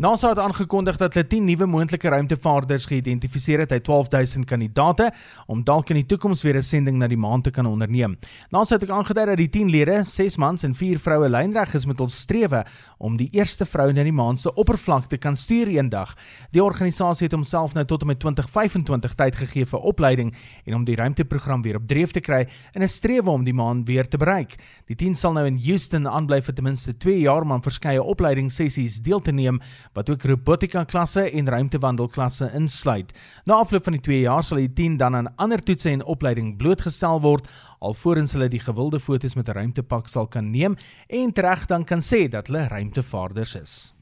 NASA het aangekondig dat hulle 10 nuwe moontlike ruimtevaarders geïdentifiseer het uit 12000 kandidate om dalk in die toekoms weer 'n sending na die maan te kan onderneem. NASA het ook aangedui dat die 10 lede, 6 mans en 4 vroue lynreg is met hul strewe om die eerste vrou na die maan se oppervlakte kan stuur eendag. Die organisasie het homself nou tot en met 2025 tyd gegee vir opleiding en om die ruimteprogram weer op dreef te kry in 'n strewe om die maan weer te bereik. Die 10 sal nou in Houston aanbly vir ten minste 2 jaar om aan verskeie opleidingssessies deel te neem wat ook robotika klasse en ruimtewandel klasse insluit. Na afloop van die 2 jaar sal die 10 dan aan ander toetse en opleiding blootgestel word alvorens hulle die gewilde fotos met 'n ruimtepak sal kan neem en reg dan kan sê dat hulle ruimtevaarders is.